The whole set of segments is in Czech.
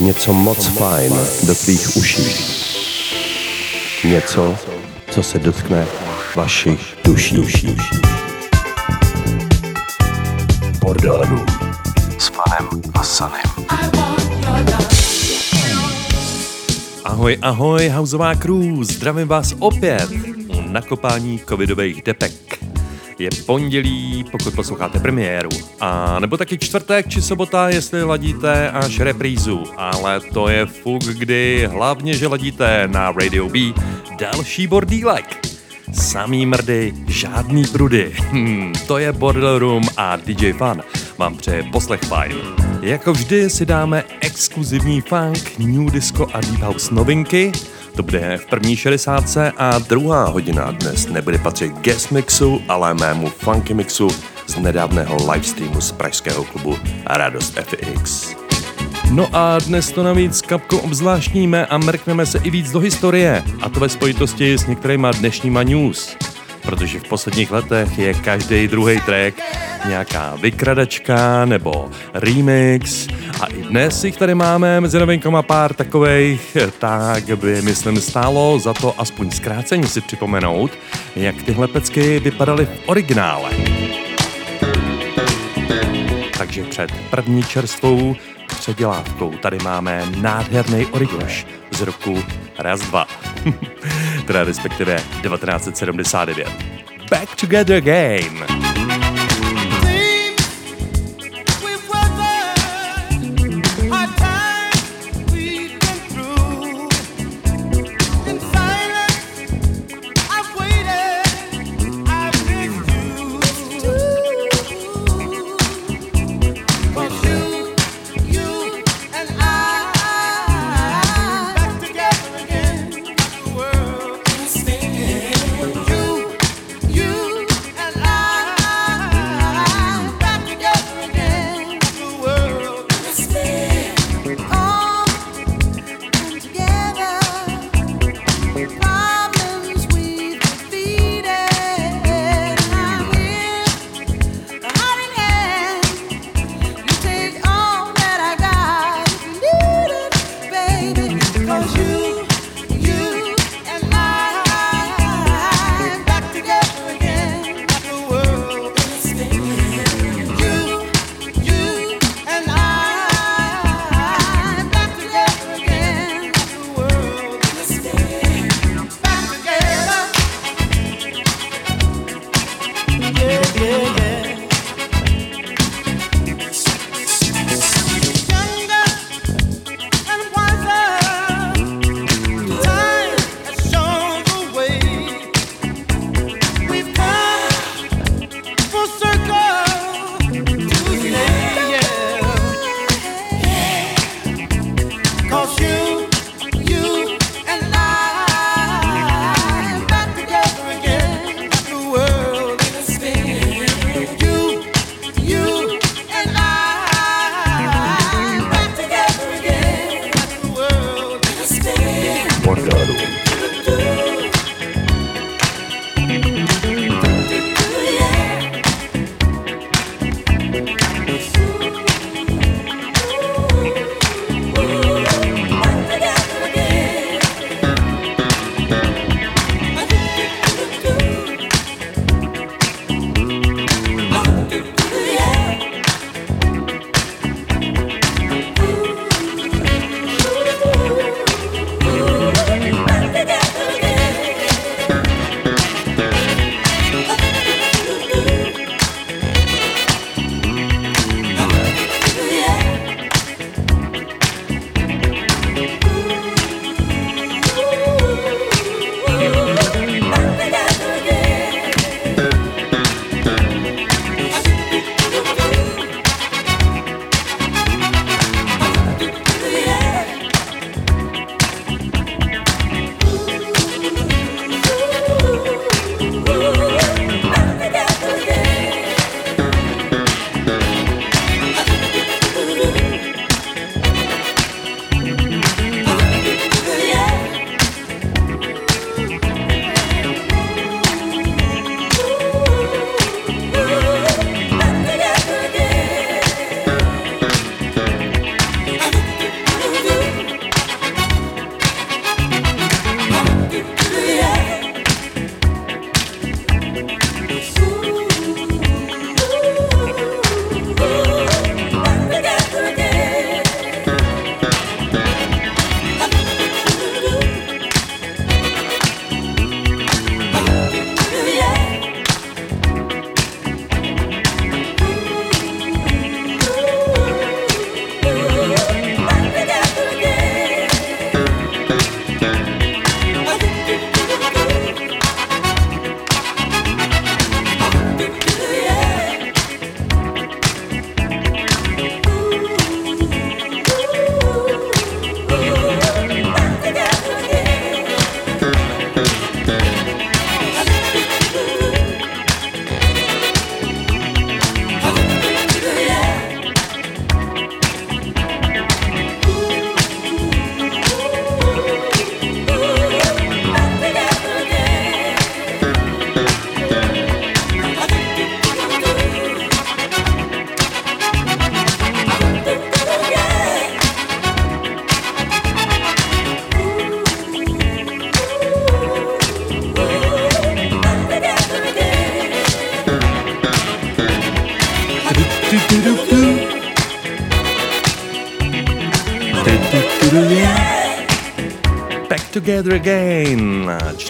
Něco moc fajn do tvých uší. Něco, co se dotkne vašich duší. duší. Bordelů. S panem a Sanem. Ahoj, ahoj, Houseová crew, zdravím vás opět u nakopání covidových depek. Je pondělí, pokud posloucháte premiéru, a nebo taky čtvrtek či sobota, jestli ladíte až reprízu, ale to je fuk, kdy hlavně, že ladíte na Radio B další bordílek. Samý mrdy, žádný prudy. Hmm, to je Bordel Room a DJ Fun vám přeje poslech fajn. Jako vždy si dáme exkluzivní funk, new disco a deep house novinky. To bude v první 60 a druhá hodina dnes nebude patřit guest mixu, ale mému funky mixu z nedávného livestreamu z pražského klubu Radost FX. No a dnes to navíc kapkou obzvláštníme a mrkneme se i víc do historie, a to ve spojitosti s některýma dnešníma news protože v posledních letech je každý druhý track nějaká vykradačka nebo remix a i dnes jich tady máme mezi novinkama pár takových, tak by myslím stálo za to aspoň zkráceně si připomenout, jak tyhle pecky vypadaly v originále. Takže před první čerstvou předělávkou tady máme nádherný origoš z roku raz dva. teda respektive 1979. Back Together Game.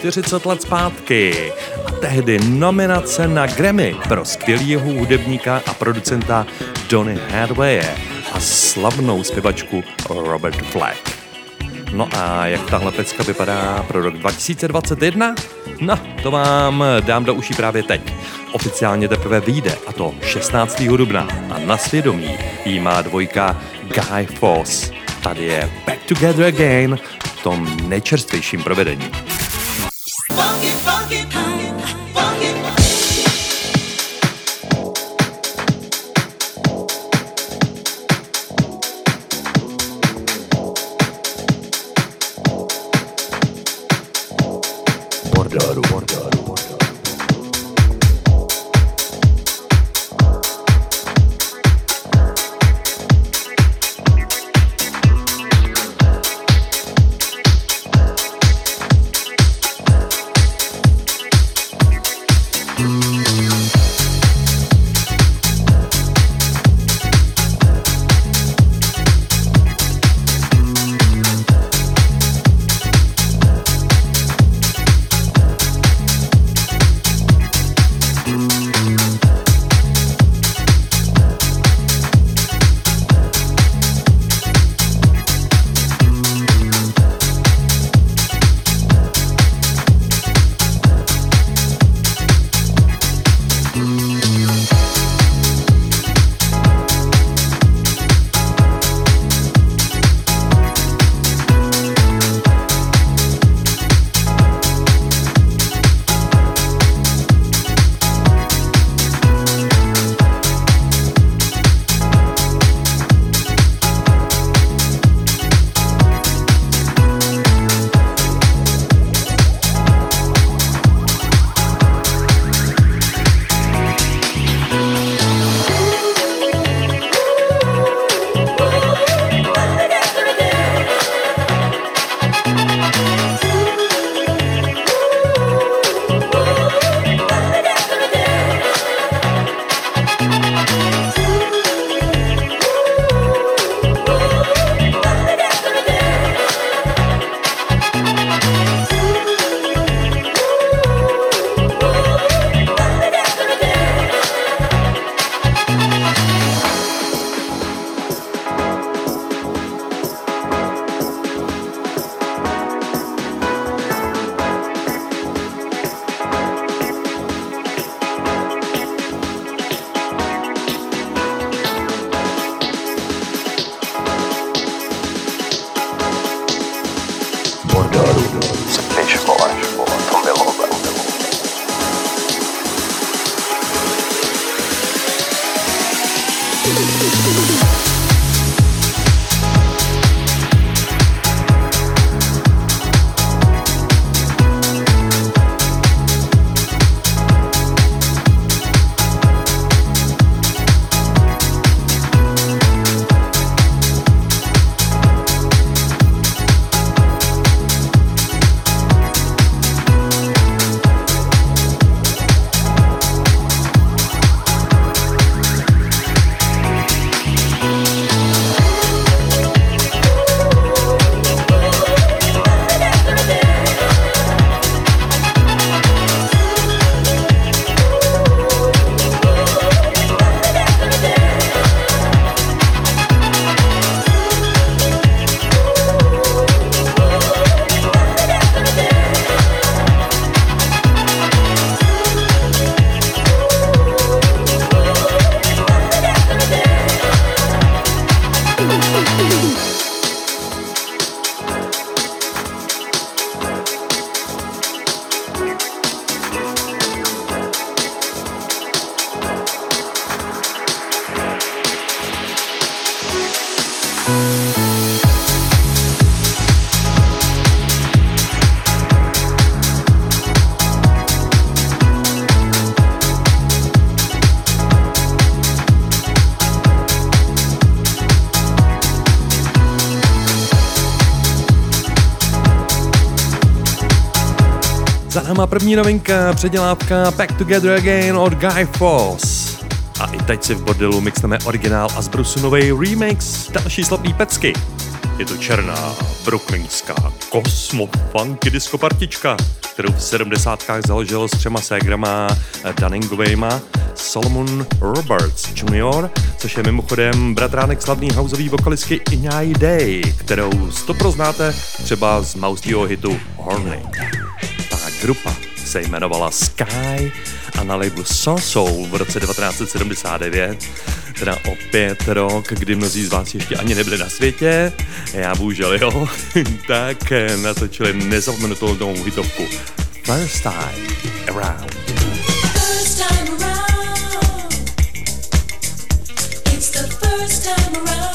40 let zpátky. A tehdy nominace na Grammy pro skvělého hudebníka a producenta Donny Hathaway a slavnou zpěvačku Robert Flack. No a jak tahle pecka vypadá pro rok 2021? No, to vám dám do uší právě teď. Oficiálně teprve vyjde, a to 16. dubna. A na svědomí jí má dvojka Guy Foss. Tady je Back Together Again v tom nejčerstvějším provedení. Za náma první novinka, předělávka Back Together Again od Guy Foss. A i teď si v bordelu mixneme originál a z Brusu remix další slavný pecky. Je to černá, brooklynská, kosmo, funky disco partička, kterou v 70. založil s třema ségrama Dunningovejma Solomon Roberts Jr., což je mimochodem bratránek slavný houseový vokalistky Inyai Day, kterou stopro znáte třeba z Maustyho hitu Horny. Grupa se jmenovala Sky a na labelu Soul v roce 1979, teda opět rok, kdy mnozí z vás ještě ani nebyli na světě, já bohužel jo, tak natočili nezapomenutelnou hitovku First Time Around. First time around. It's the first time around.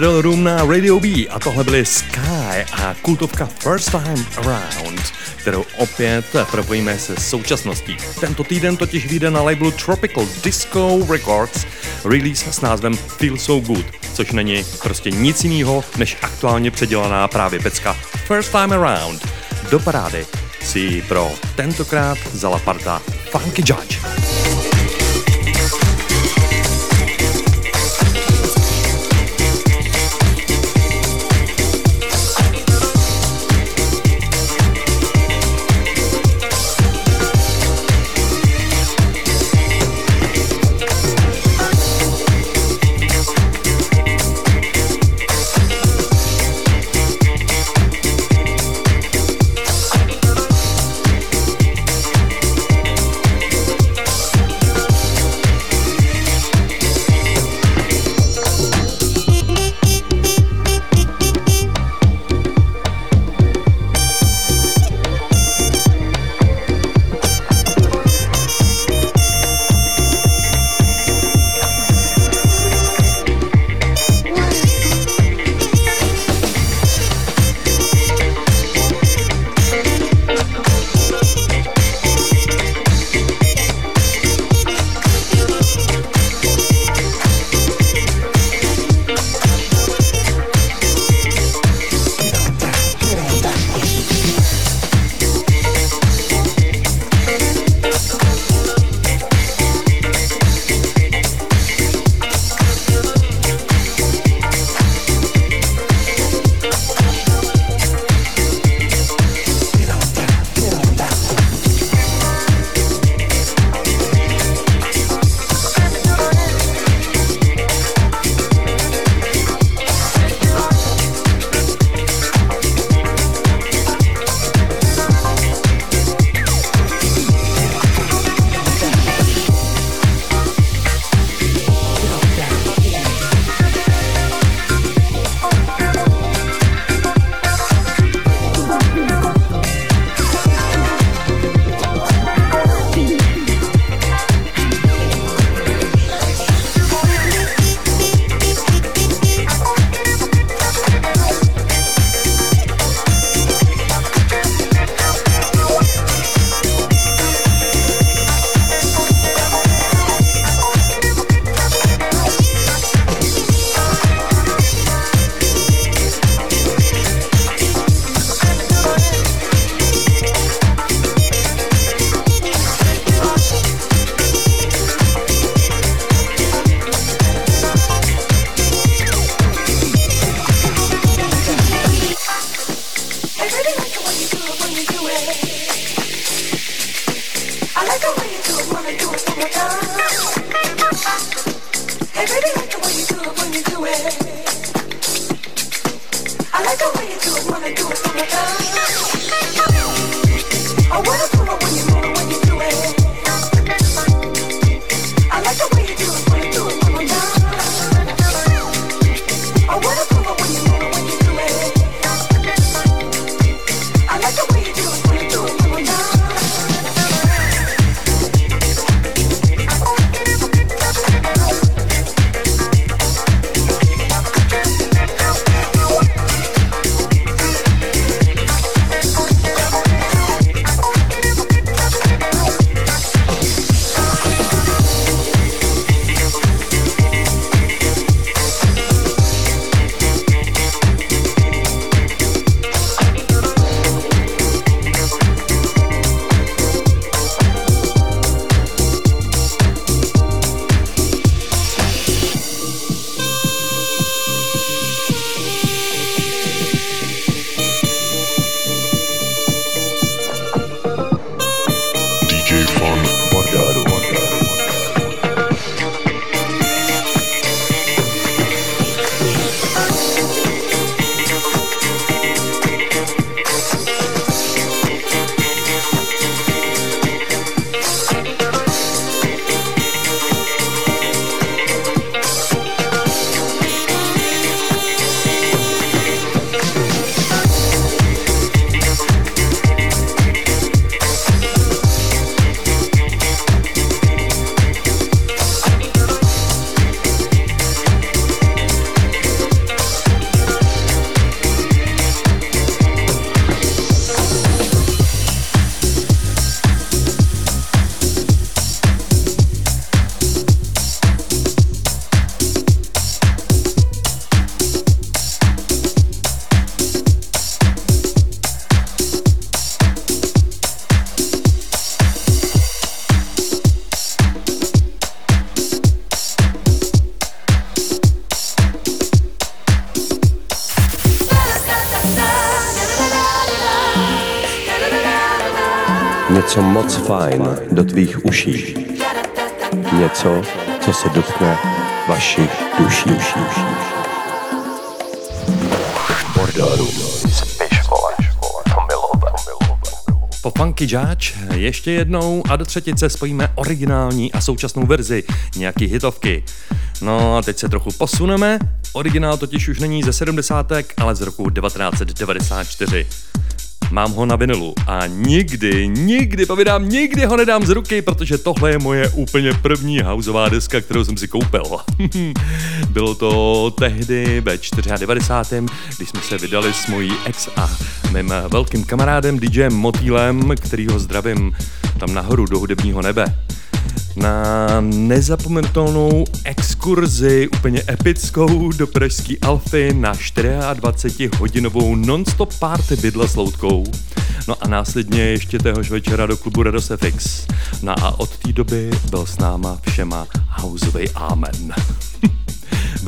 Bordel Room na Radio B a tohle byly Sky a kultovka First Time Around, kterou opět propojíme se současností. Tento týden totiž vyjde na labelu Tropical Disco Records release s názvem Feel So Good, což není prostě nic jiného než aktuálně předělaná právě pecka First Time Around. Do parády si pro tentokrát vzala parta Funky Judge. Ještě jednou a do třetice spojíme originální a současnou verzi nějaký hitovky. No a teď se trochu posuneme. Originál totiž už není ze 70. ale z roku 1994. Mám ho na vinilu a nikdy, nikdy, povídám, nikdy ho nedám z ruky, protože tohle je moje úplně první houseová deska, kterou jsem si koupil. Bylo to tehdy ve 94. když jsme se vydali s mojí ex a mým velkým kamarádem DJem Motýlem, kterýho zdravím tam nahoru do hudebního nebe na nezapomenutelnou exkurzi, úplně epickou do pražský Alfy na 24-hodinovou non-stop party bydla s loutkou. No a následně ještě téhož večera do klubu Rados FX. No a od té doby byl s náma všema houseovej amen.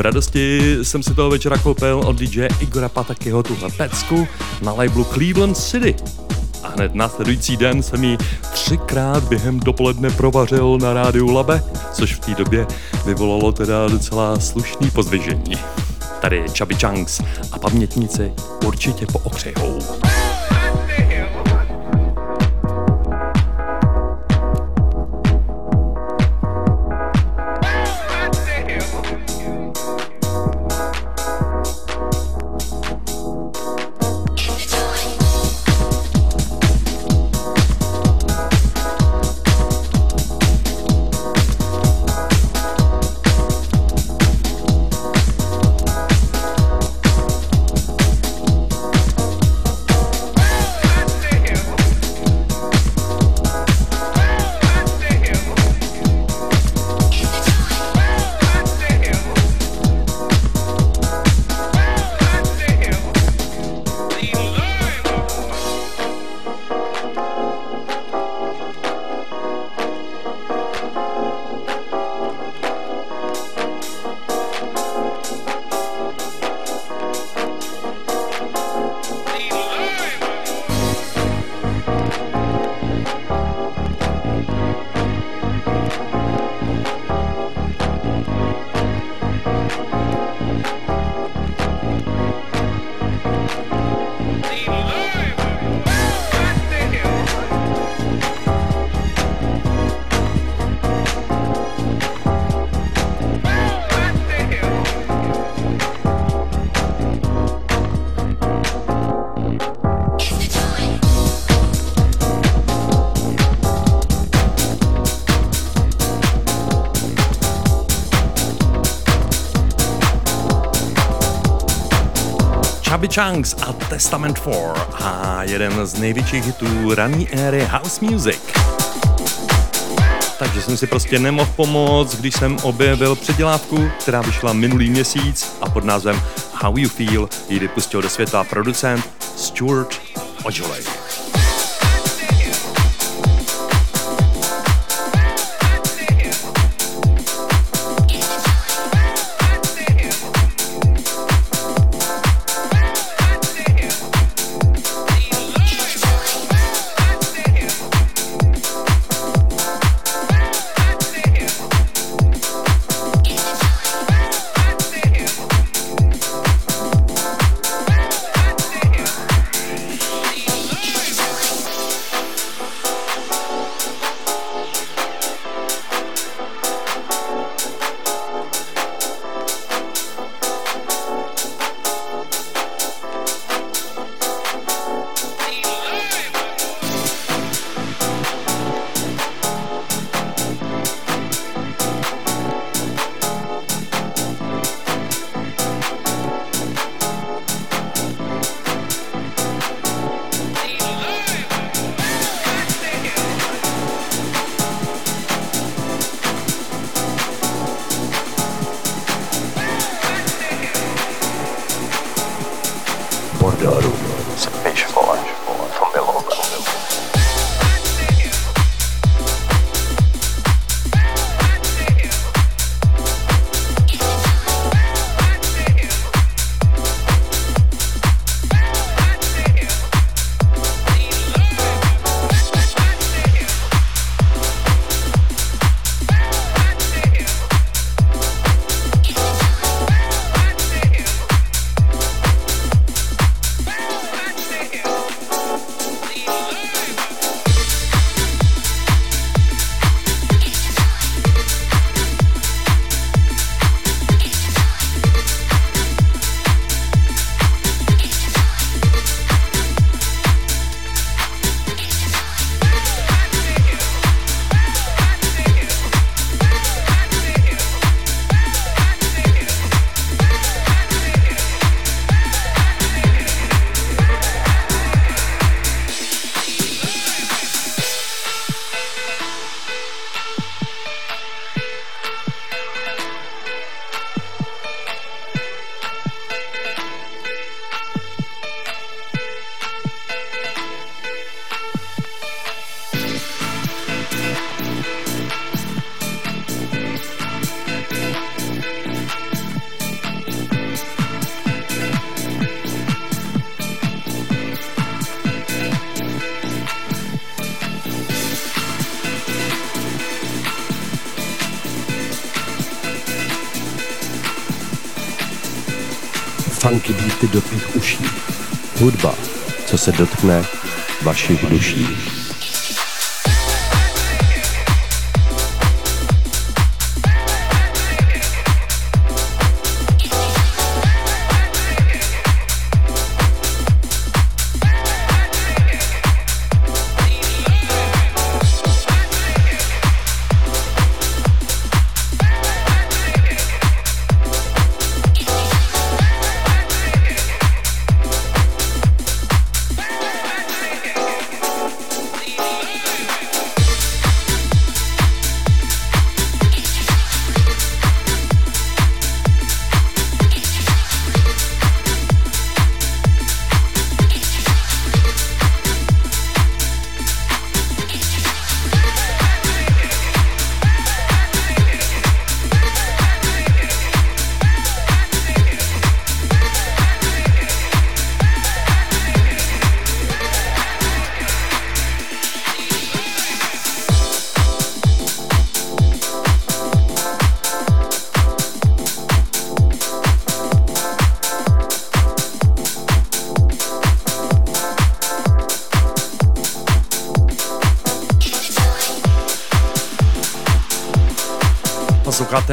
Radosti jsem si toho večera koupil od DJ Igora Patakyho tuhle pecku na labelu Cleveland City. A hned následující den jsem ji třikrát během dopoledne provařil na rádiu Labe, což v té době vyvolalo teda docela slušný pozvěžení. Tady Chubby Chunks a pamětníci určitě pookřejhou. Hey! Chunks a Testament 4 a jeden z největších hitů rané éry house music. Takže jsem si prostě nemohl pomoct, když jsem objevil předělávku, která vyšla minulý měsíc a pod názvem How You Feel ji vypustil do světa producent Stuart Ojolej. Beaty do tvých uší. Hudba, co se dotkne vašich duší.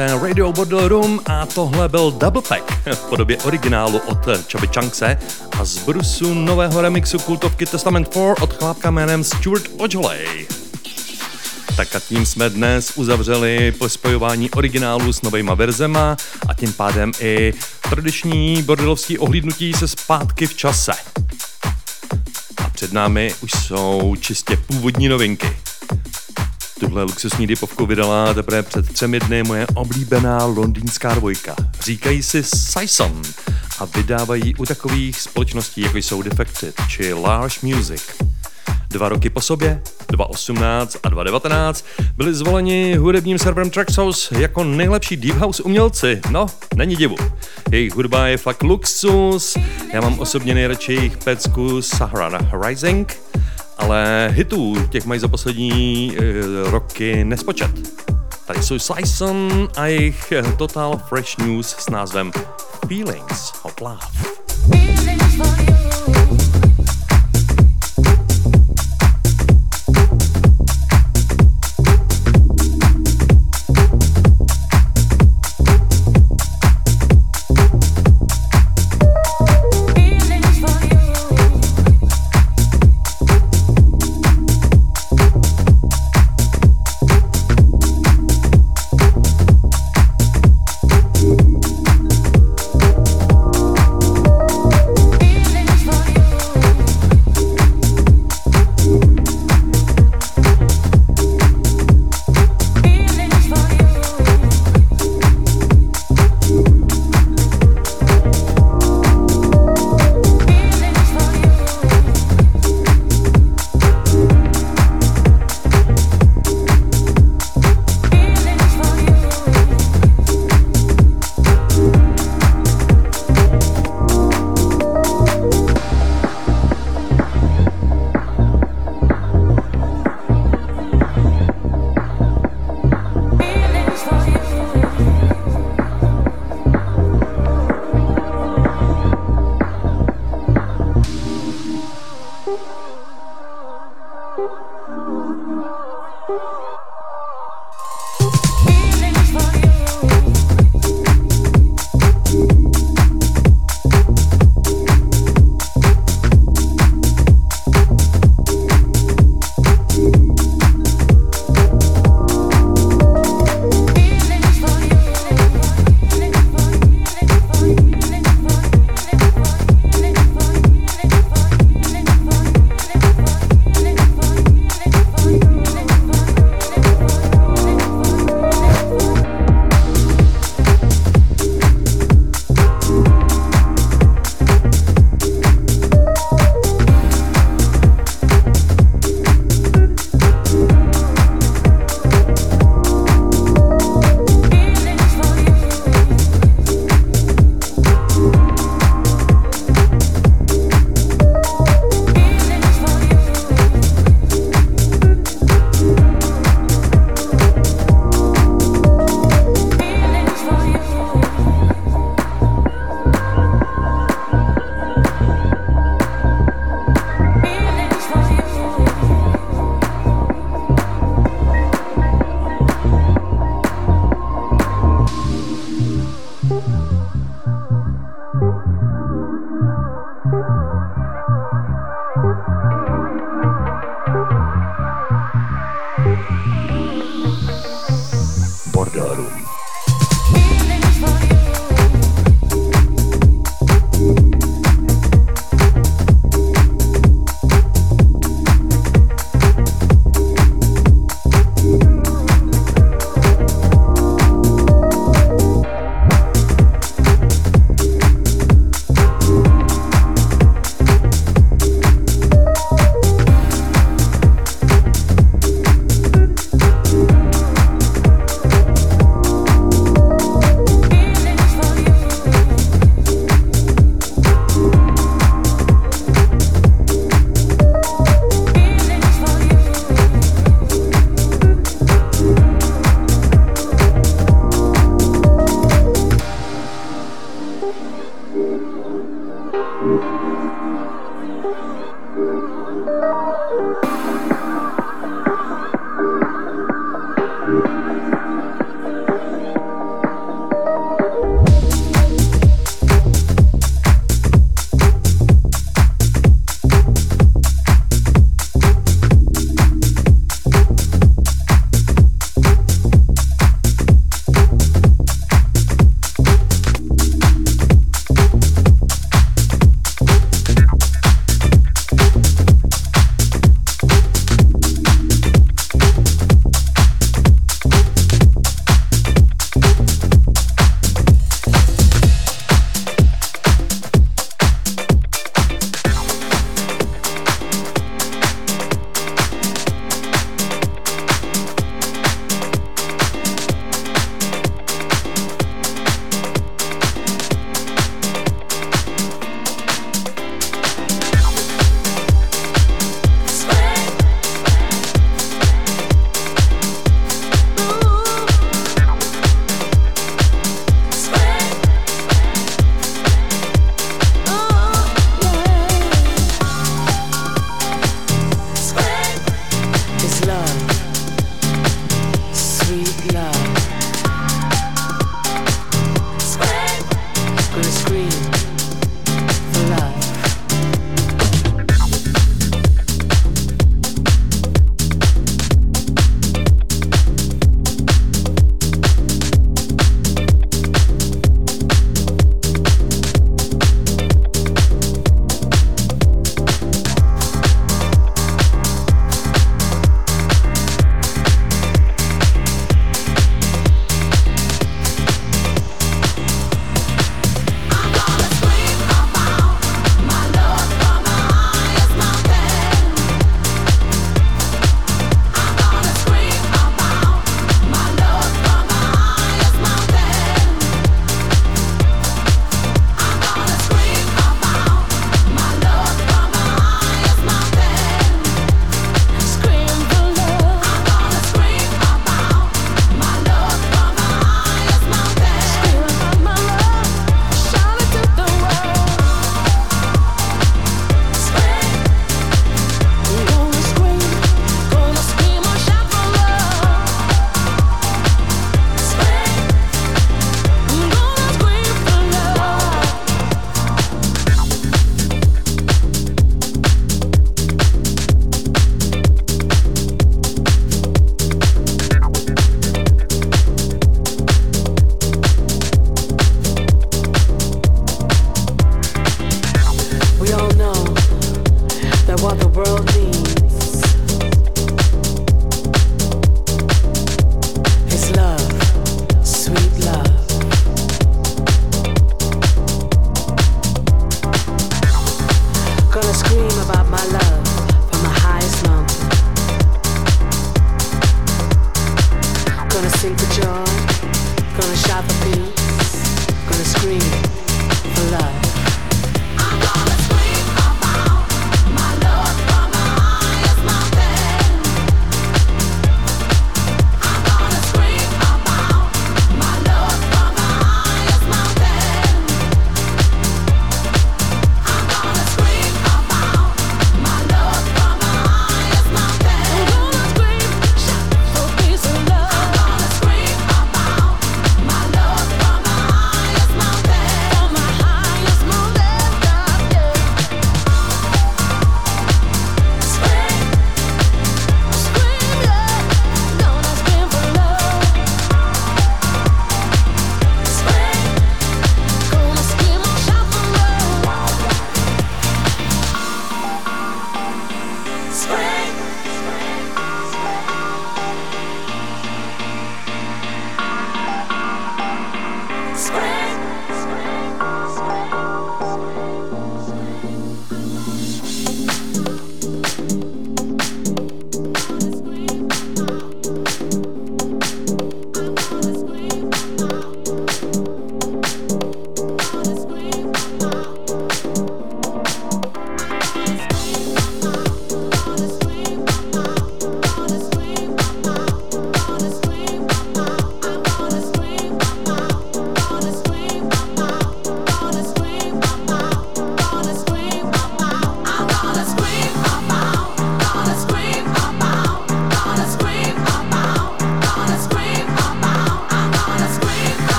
Posloucháte Radio Bordel Room a tohle byl Double Pack v podobě originálu od Chubby Chunkse a z brusu nového remixu kultovky Testament 4 od chlápka jménem Stuart Ojolej. Tak a tím jsme dnes uzavřeli spojování originálu s novejma verzema a tím pádem i tradiční bordelovský ohlídnutí se zpátky v čase. A před námi už jsou čistě původní novinky. Tuhle luxusní dipovku vydala teprve před třemi dny moje oblíbená londýnská dvojka. Říkají si Sison a vydávají u takových společností, jako jsou Defected či Large Music. Dva roky po sobě, 2018 a 2019, byli zvoleni hudebním serverem Traxhouse jako nejlepší deep house umělci. No, není divu. Jejich hudba je fakt luxus, já mám osobně nejradši jejich pecku Sahara Rising, ale hitů těch mají za poslední e, roky nespočet. Tady jsou Sison a jejich Total Fresh News s názvem Feelings of Love.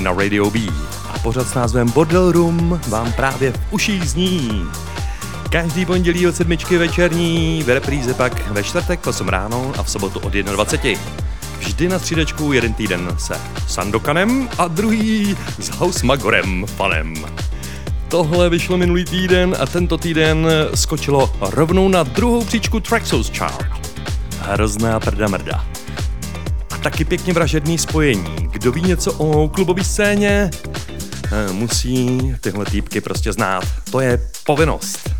Naladěni na Radio B a pořad s názvem Bordel Room vám právě v uších zní. Každý pondělí od sedmičky večerní, v repríze pak ve čtvrtek v 8 ráno a v sobotu od 21. Vždy na střídečku jeden týden se Sandokanem a druhý s House Magorem fanem. Tohle vyšlo minulý týden a tento týden skočilo rovnou na druhou příčku Traxos Chart. Hrozná prda mrda. A taky pěkně vražedný spojení. Kdo ví něco o klubové scéně, eh, musí tyhle týpky prostě znát. To je povinnost.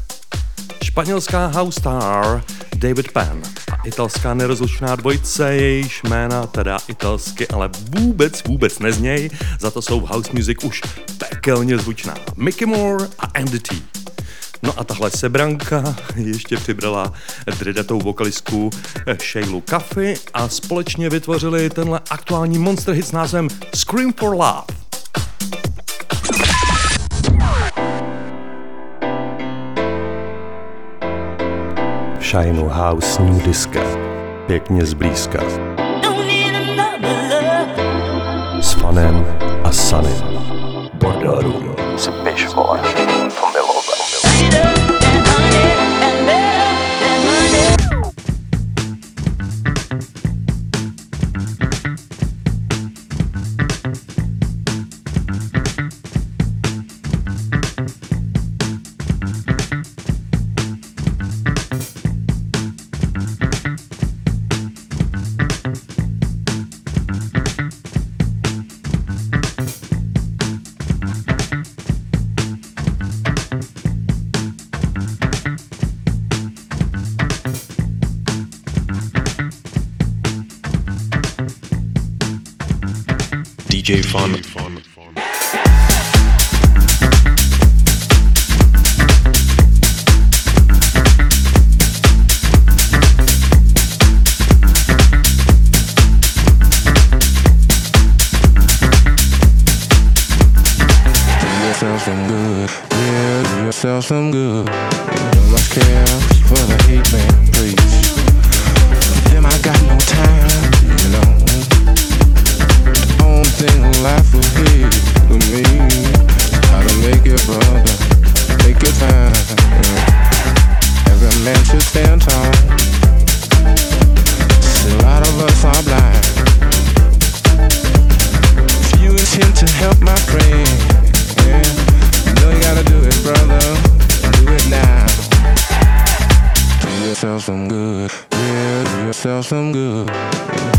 Španělská house star David Penn a italská nerozlučná dvojice, jejíž jména teda italsky, ale vůbec, vůbec nezněj, za to jsou v house music už pekelně zvučná. Mickey Moore a Andy T. No a tahle sebranka ještě přibrala dridatou vokalistku Shaylu Caffey a společně vytvořili tenhle aktuální monster hit s názvem Scream for Love. Shineu House New Disca. Pěkně zblízka. S fanem a sanem. Bordel Room. S good. Yeah, do yourself some good. Don't much care for the hate man preach. Them I got no time, you know. Only thing life ahead of me. How to make it, brother. It fine. Yeah. Every man should stand tall. See, a lot of us are blind. If you intend to help my friend, yeah, you gotta do it, brother. Do it now. Do yourself some good, yeah, do yourself some good.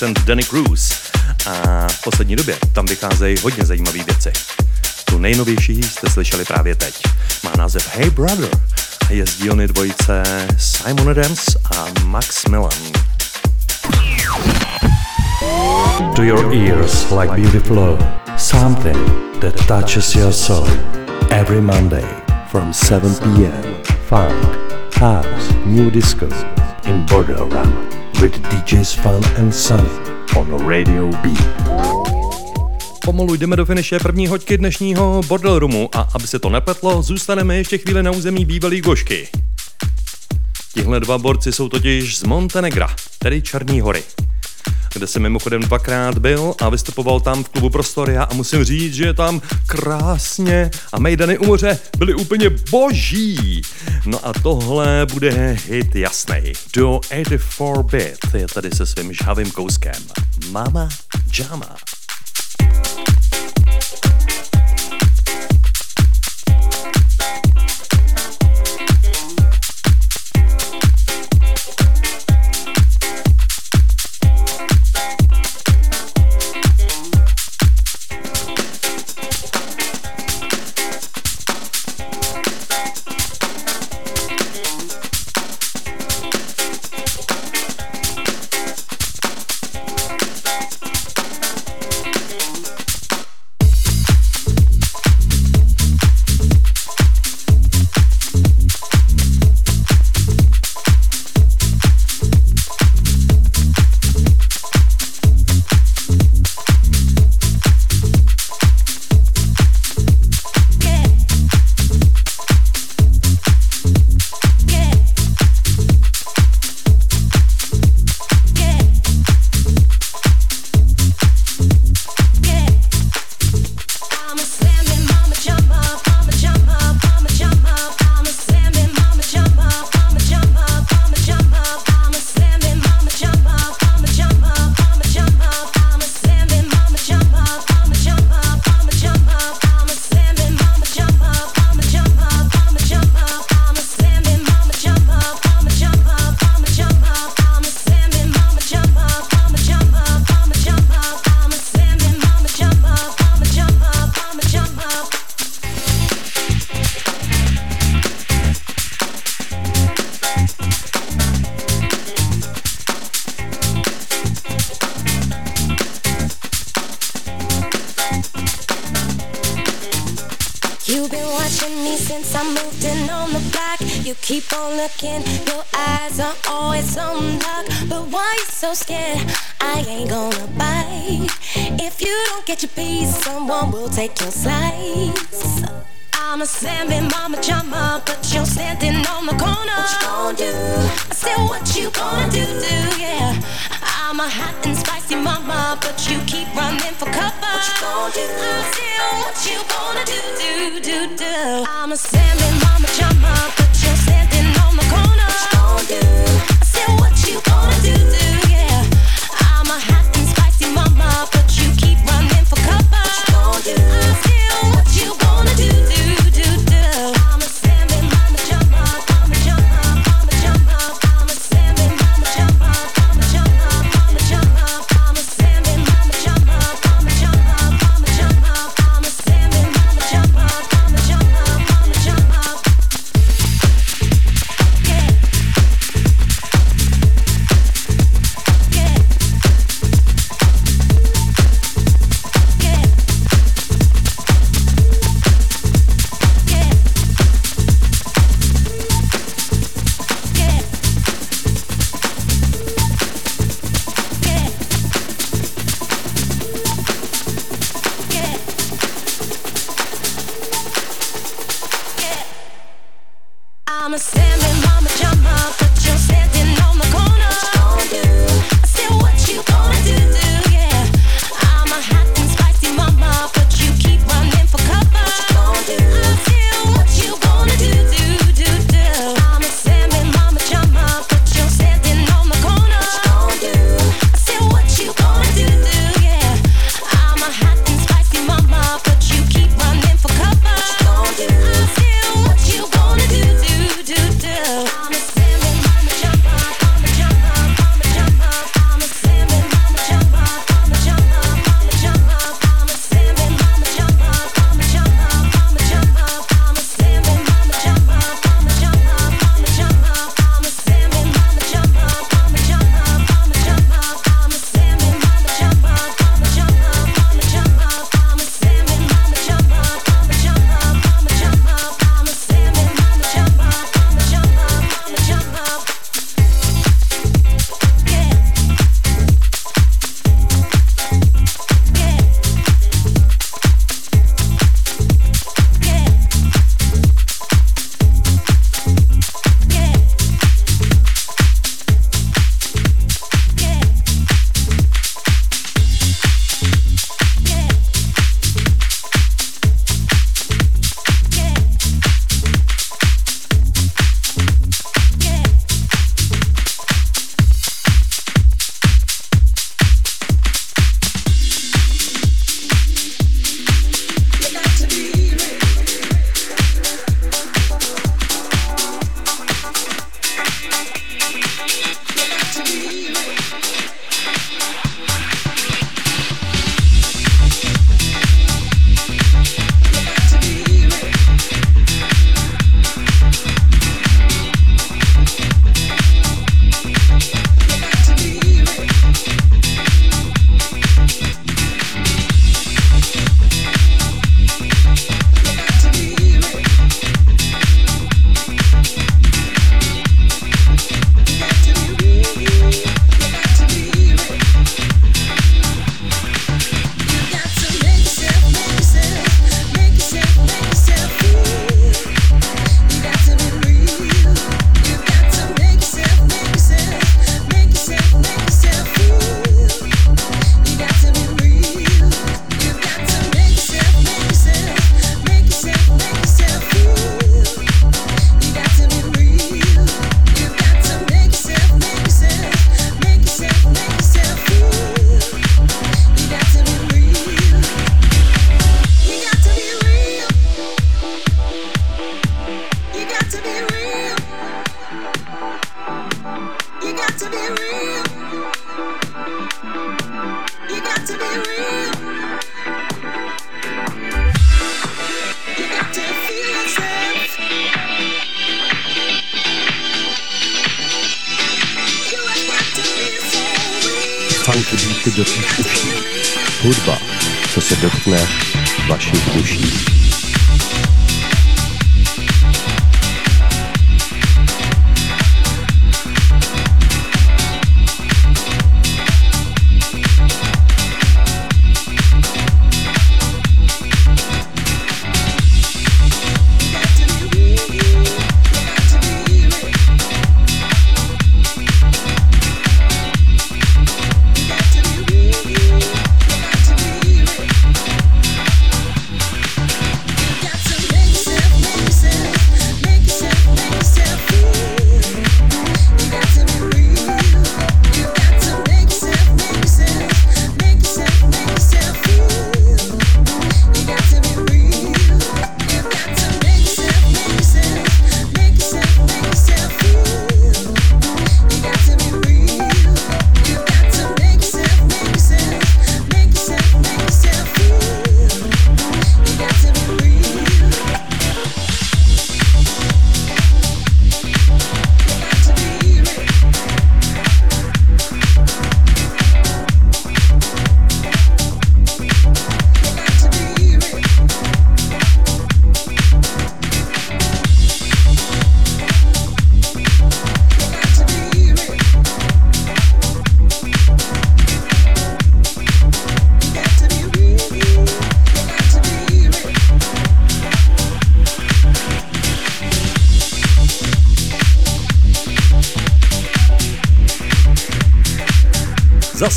producent Danny Cruz. A v poslední době tam vycházejí hodně zajímavé věci. Tu nejnovější jste slyšeli právě teď. Má název Hey Brother a je z dílny dvojice Simon Adams a Max Millan. To your ears like beautiful something that touches your soul. Every Monday from 7 p.m. Funk, house, new disco in Borderland with DJs Fun and Sunny on Radio B. Pomalu jdeme do finiše první hoďky dnešního Bordel Roomu a aby se to nepletlo, zůstaneme ještě chvíli na území bývalý Gošky. Tihle dva borci jsou totiž z Montenegra, tedy Černí hory kde jsem mimochodem dvakrát byl a vystupoval tam v klubu Prostoria a musím říct, že je tam krásně a mejdany u moře byly úplně boží. No a tohle bude hit jasný. Do 84 bit je tady se svým žhavým kouskem. Mama Jama. Funky beaty do tvých uší. Hudba, co se dotkne vašich duší.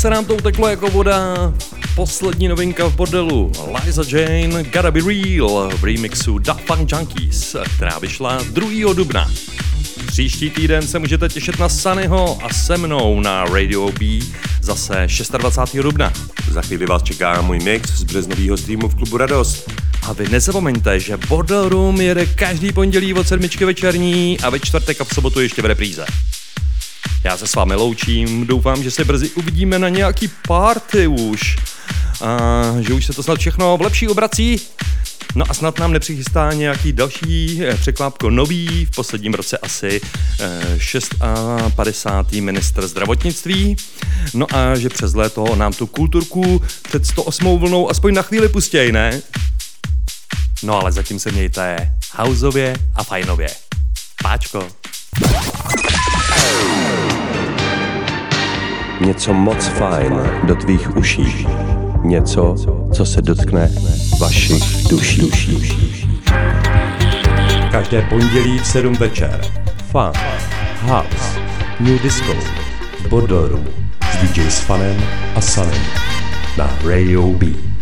Zase nám to uteklo jako voda. Poslední novinka v bordelu. Liza Jane, Gotta Be Real v remixu Da Funk Junkies, která vyšla 2. dubna. Příští týden se můžete těšit na Sunnyho a se mnou na Radio B zase 26. dubna. Za chvíli vás čeká můj mix z březnového streamu v klubu Radost. A vy nezapomeňte, že Bordel Room jede každý pondělí od sedmičky večerní a ve čtvrtek a v sobotu ještě v repríze. Se s vámi loučím, doufám, že se brzy uvidíme na nějaký party už. A že už se to snad všechno v lepší obrací. No a snad nám nepřichystá nějaký další eh, překvápko nový, v posledním roce asi eh, 56. ministr zdravotnictví. No a že přes léto nám tu kulturku před 108 vlnou aspoň na chvíli pustěj, ne? No ale zatím se mějte hauzově a fajnově. Páčko. Něco moc fajn do tvých uší. Něco, co se dotkne vašich duší. Každé pondělí v 7 večer. Fun, House, New Disco, Bodoru s DJ s Fanem a Sanem na Radio B.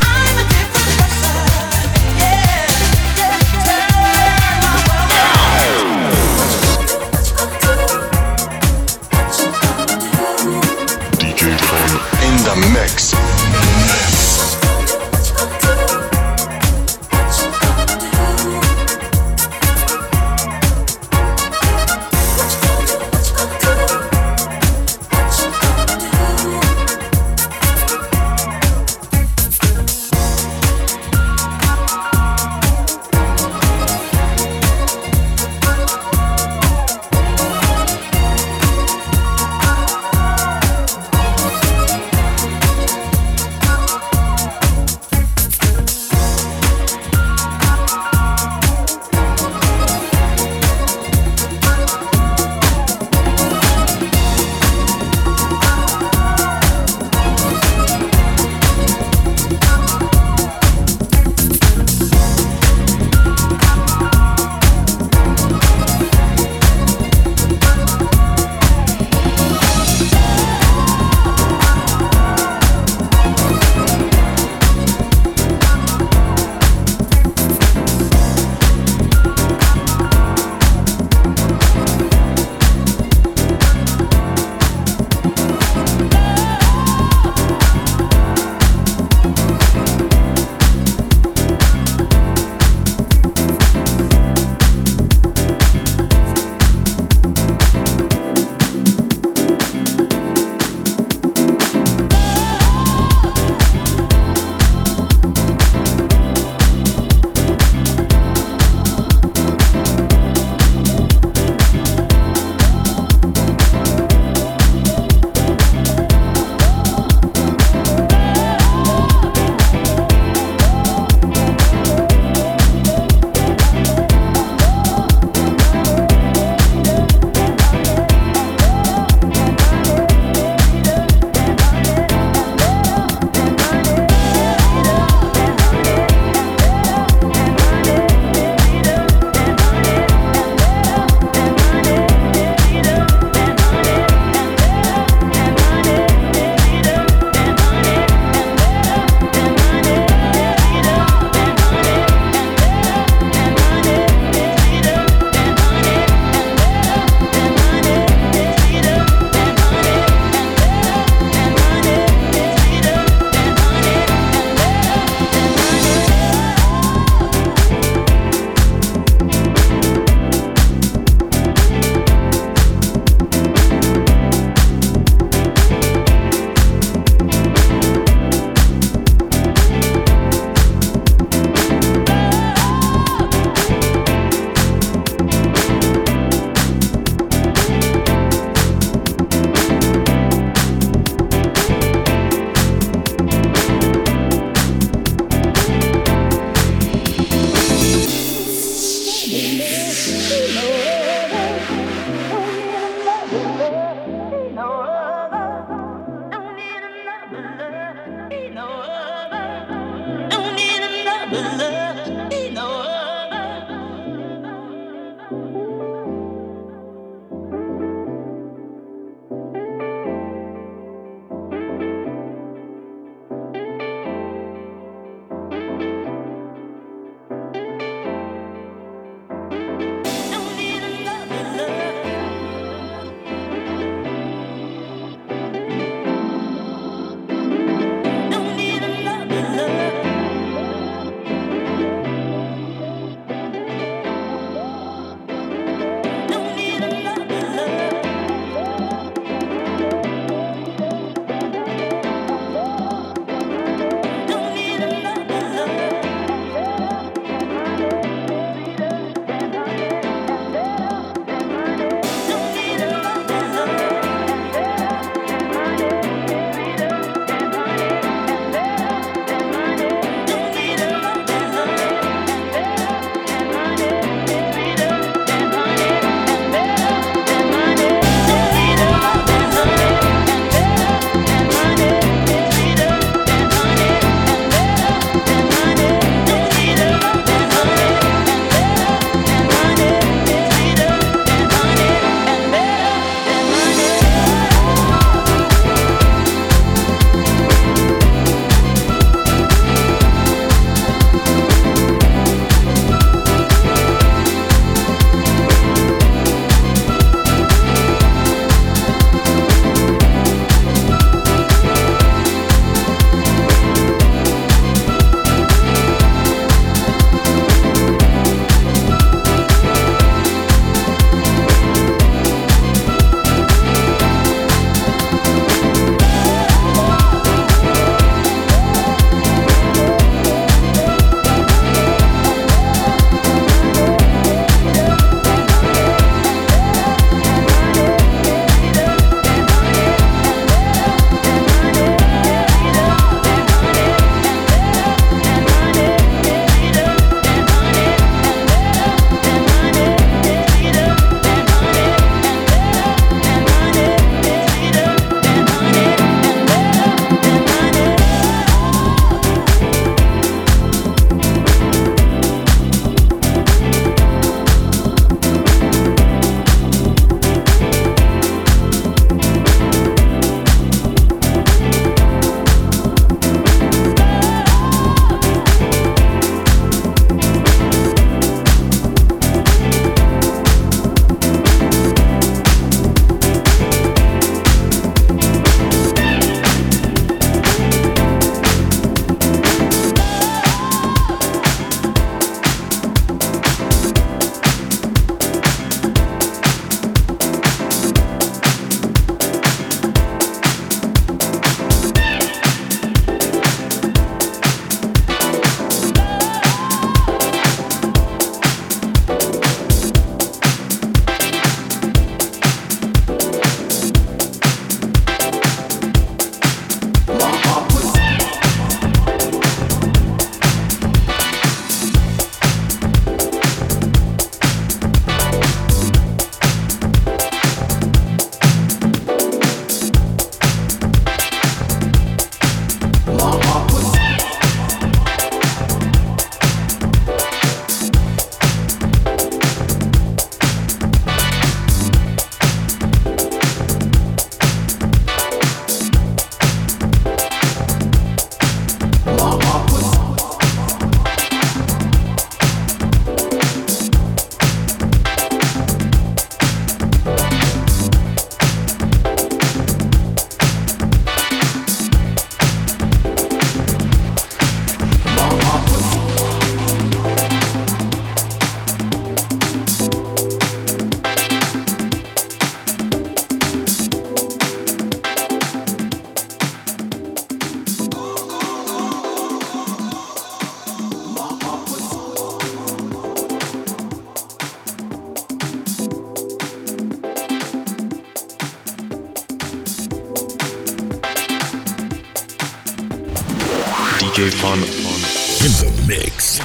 DJ Fun in the mix.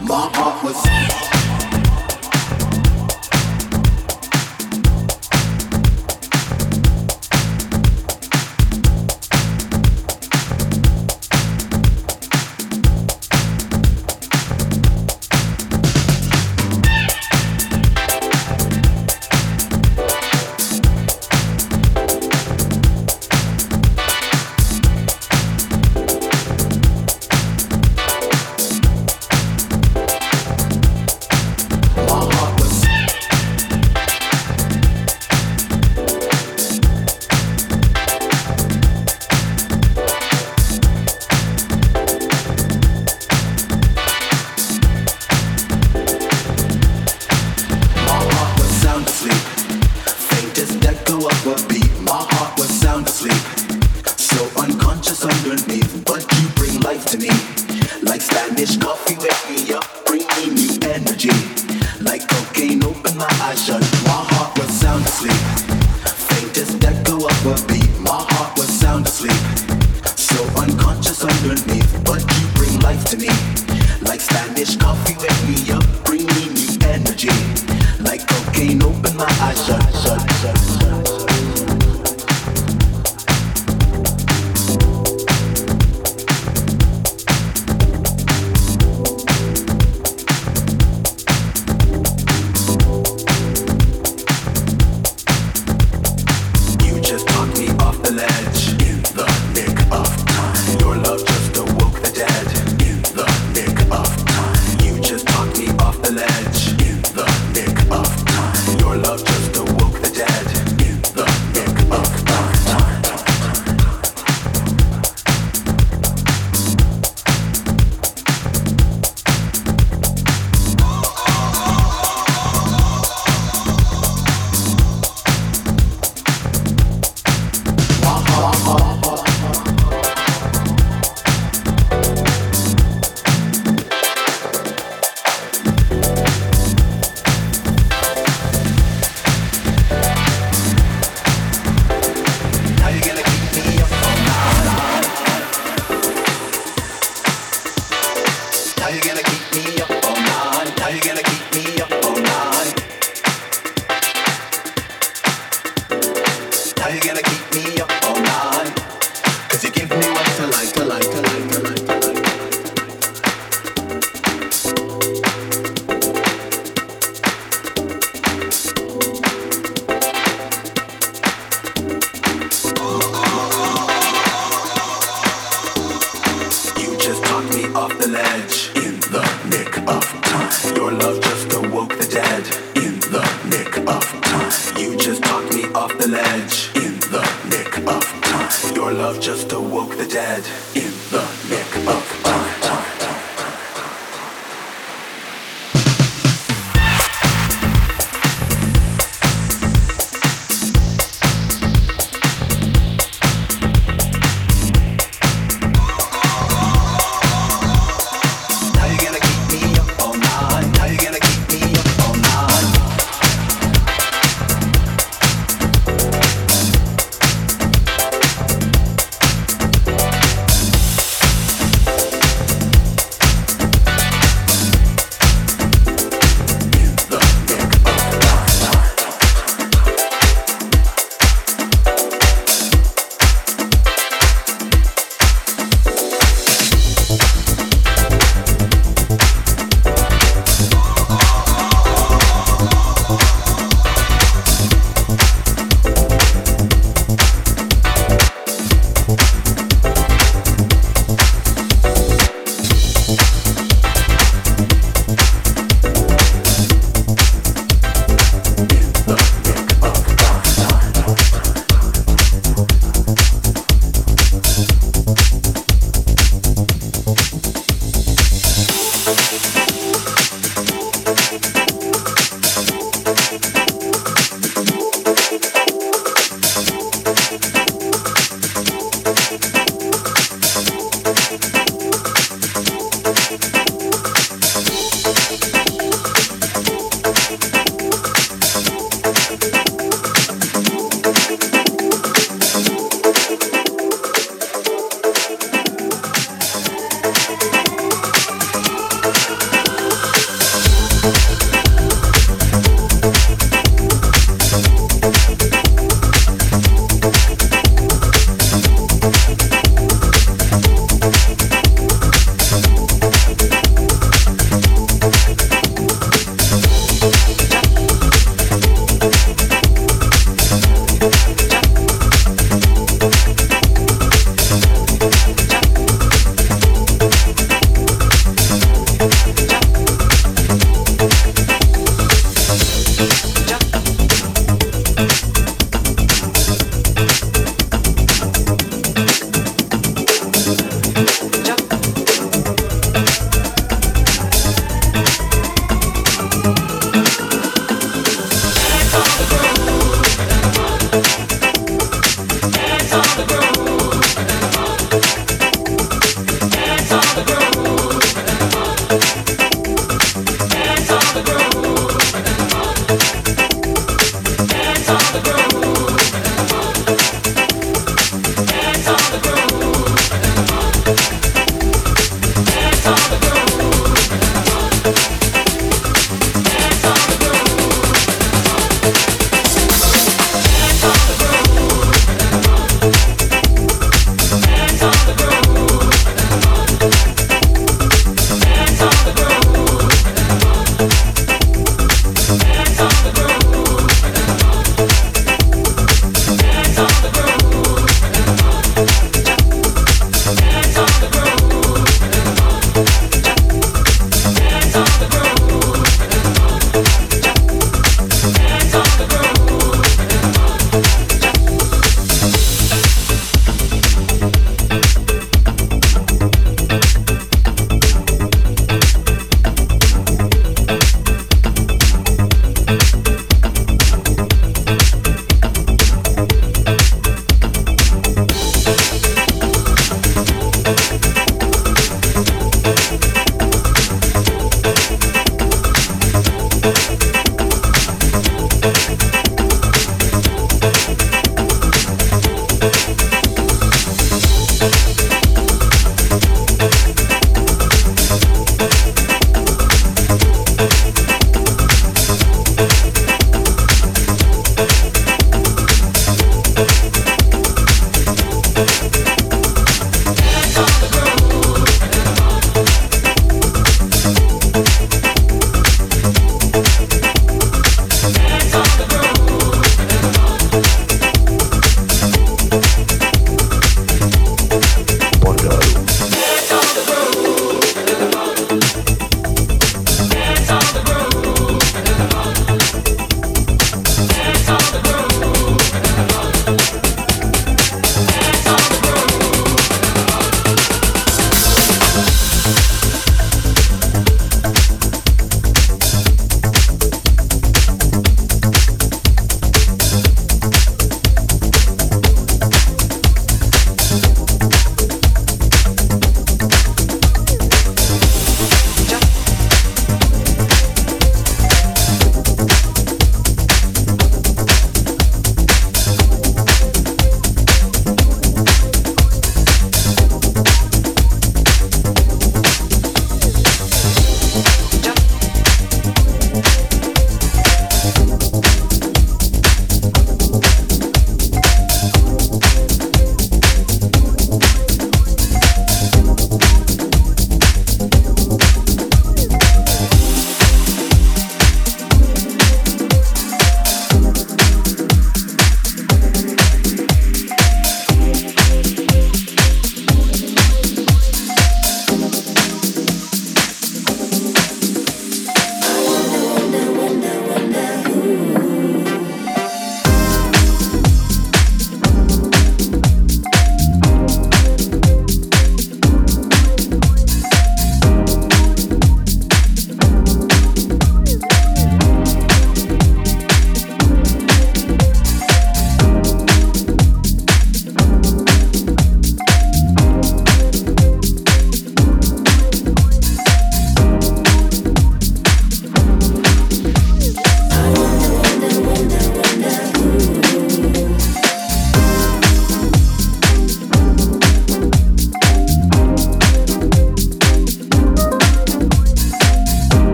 My heart was.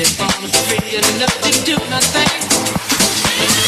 If I'm free enough to do nothing.